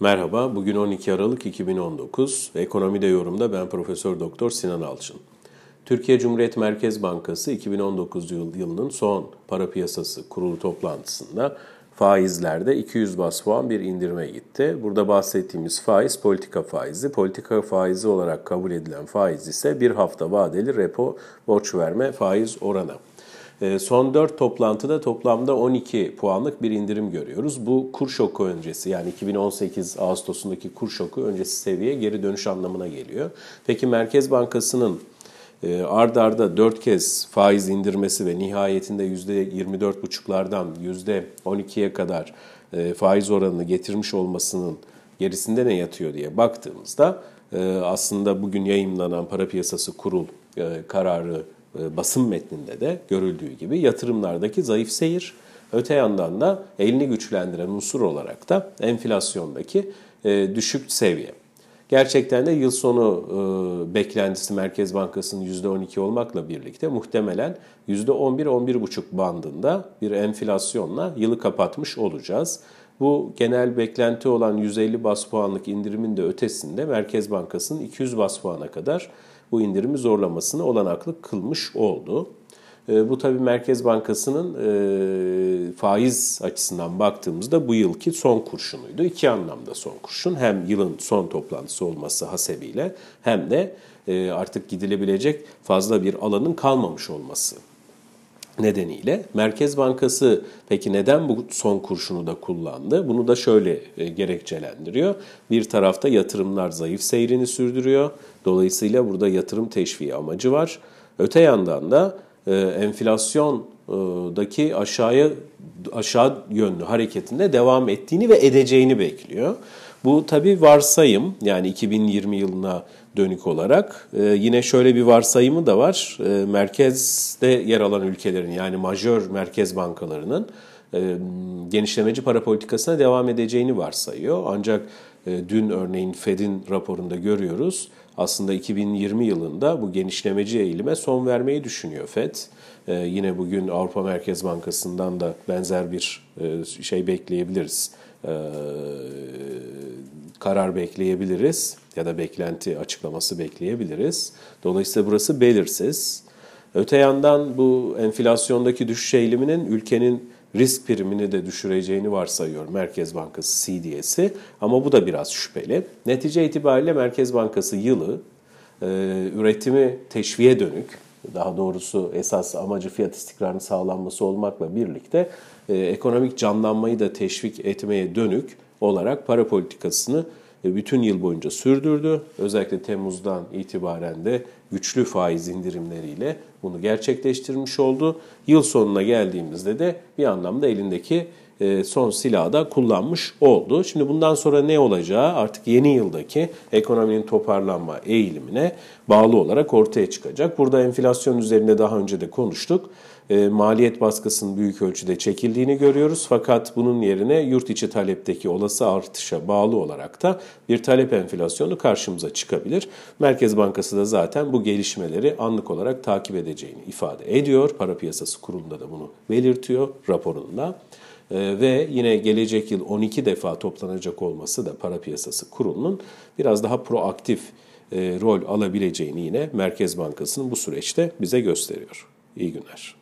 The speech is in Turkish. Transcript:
Merhaba, bugün 12 Aralık 2019. Ekonomide yorumda ben Profesör Doktor Sinan Alçın. Türkiye Cumhuriyet Merkez Bankası 2019 yılının son para piyasası kurulu toplantısında faizlerde 200 bas puan bir indirme gitti. Burada bahsettiğimiz faiz politika faizi. Politika faizi olarak kabul edilen faiz ise bir hafta vadeli repo borç verme faiz oranı. Ee, son 4 toplantıda toplamda 12 puanlık bir indirim görüyoruz. Bu kur şoku öncesi yani 2018 Ağustos'undaki kur şoku öncesi seviye geri dönüş anlamına geliyor. Peki Merkez Bankası'nın e, ard arda 4 kez faiz indirmesi ve nihayetinde %24,5'lardan %12'ye kadar e, faiz oranını getirmiş olmasının gerisinde ne yatıyor diye baktığımızda e, aslında bugün yayınlanan para piyasası kurul kararı basın metninde de görüldüğü gibi yatırımlardaki zayıf seyir, öte yandan da elini güçlendiren unsur olarak da enflasyondaki e, düşük seviye. Gerçekten de yıl sonu e, beklentisi Merkez Bankası'nın %12 olmakla birlikte muhtemelen %11-11,5 bandında bir enflasyonla yılı kapatmış olacağız. Bu genel beklenti olan 150 bas puanlık indirimin de ötesinde Merkez Bankası'nın 200 bas puana kadar bu indirimi zorlamasını olanaklı kılmış oldu. E, bu tabii Merkez Bankası'nın e, faiz açısından baktığımızda bu yılki son kurşunuydu. İki anlamda son kurşun. Hem yılın son toplantısı olması hasebiyle hem de e, artık gidilebilecek fazla bir alanın kalmamış olması nedeniyle Merkez Bankası peki neden bu son kurşunu da kullandı? Bunu da şöyle e, gerekçelendiriyor. Bir tarafta yatırımlar zayıf seyrini sürdürüyor. Dolayısıyla burada yatırım teşviği amacı var. Öte yandan da e, enflasyondaki aşağıya aşağı yönlü hareketinde devam ettiğini ve edeceğini bekliyor. Bu tabi varsayım yani 2020 yılına dönük olarak e, yine şöyle bir varsayımı da var. E, merkezde yer alan ülkelerin yani majör merkez bankalarının e, genişlemeci para politikasına devam edeceğini varsayıyor. Ancak dün örneğin Fed'in raporunda görüyoruz. Aslında 2020 yılında bu genişlemeci eğilime son vermeyi düşünüyor Fed. E, yine bugün Avrupa Merkez Bankası'ndan da benzer bir e, şey bekleyebiliriz. E, karar bekleyebiliriz ya da beklenti açıklaması bekleyebiliriz. Dolayısıyla burası belirsiz. Öte yandan bu enflasyondaki düşüş eğiliminin ülkenin risk primini de düşüreceğini varsayıyor Merkez Bankası CDS'i ama bu da biraz şüpheli. Netice itibariyle Merkez Bankası yılı e, üretimi teşviğe dönük, daha doğrusu esas amacı fiyat istikrarının sağlanması olmakla birlikte e, ekonomik canlanmayı da teşvik etmeye dönük olarak para politikasını bütün yıl boyunca sürdürdü. Özellikle Temmuz'dan itibaren de güçlü faiz indirimleriyle bunu gerçekleştirmiş oldu. Yıl sonuna geldiğimizde de bir anlamda elindeki son silahı da kullanmış oldu. Şimdi bundan sonra ne olacağı artık yeni yıldaki ekonominin toparlanma eğilimine bağlı olarak ortaya çıkacak. Burada enflasyon üzerinde daha önce de konuştuk. E, maliyet baskısının büyük ölçüde çekildiğini görüyoruz. Fakat bunun yerine yurt içi talepteki olası artışa bağlı olarak da bir talep enflasyonu karşımıza çıkabilir. Merkez Bankası da zaten bu gelişmeleri anlık olarak takip edeceğini ifade ediyor. Para Piyasası Kurulu'nda da bunu belirtiyor raporunda. Ee, ve yine gelecek yıl 12 defa toplanacak olması da para piyasası kurulunun biraz daha proaktif e, rol alabileceğini yine Merkez Bankası'nın bu süreçte bize gösteriyor. İyi günler.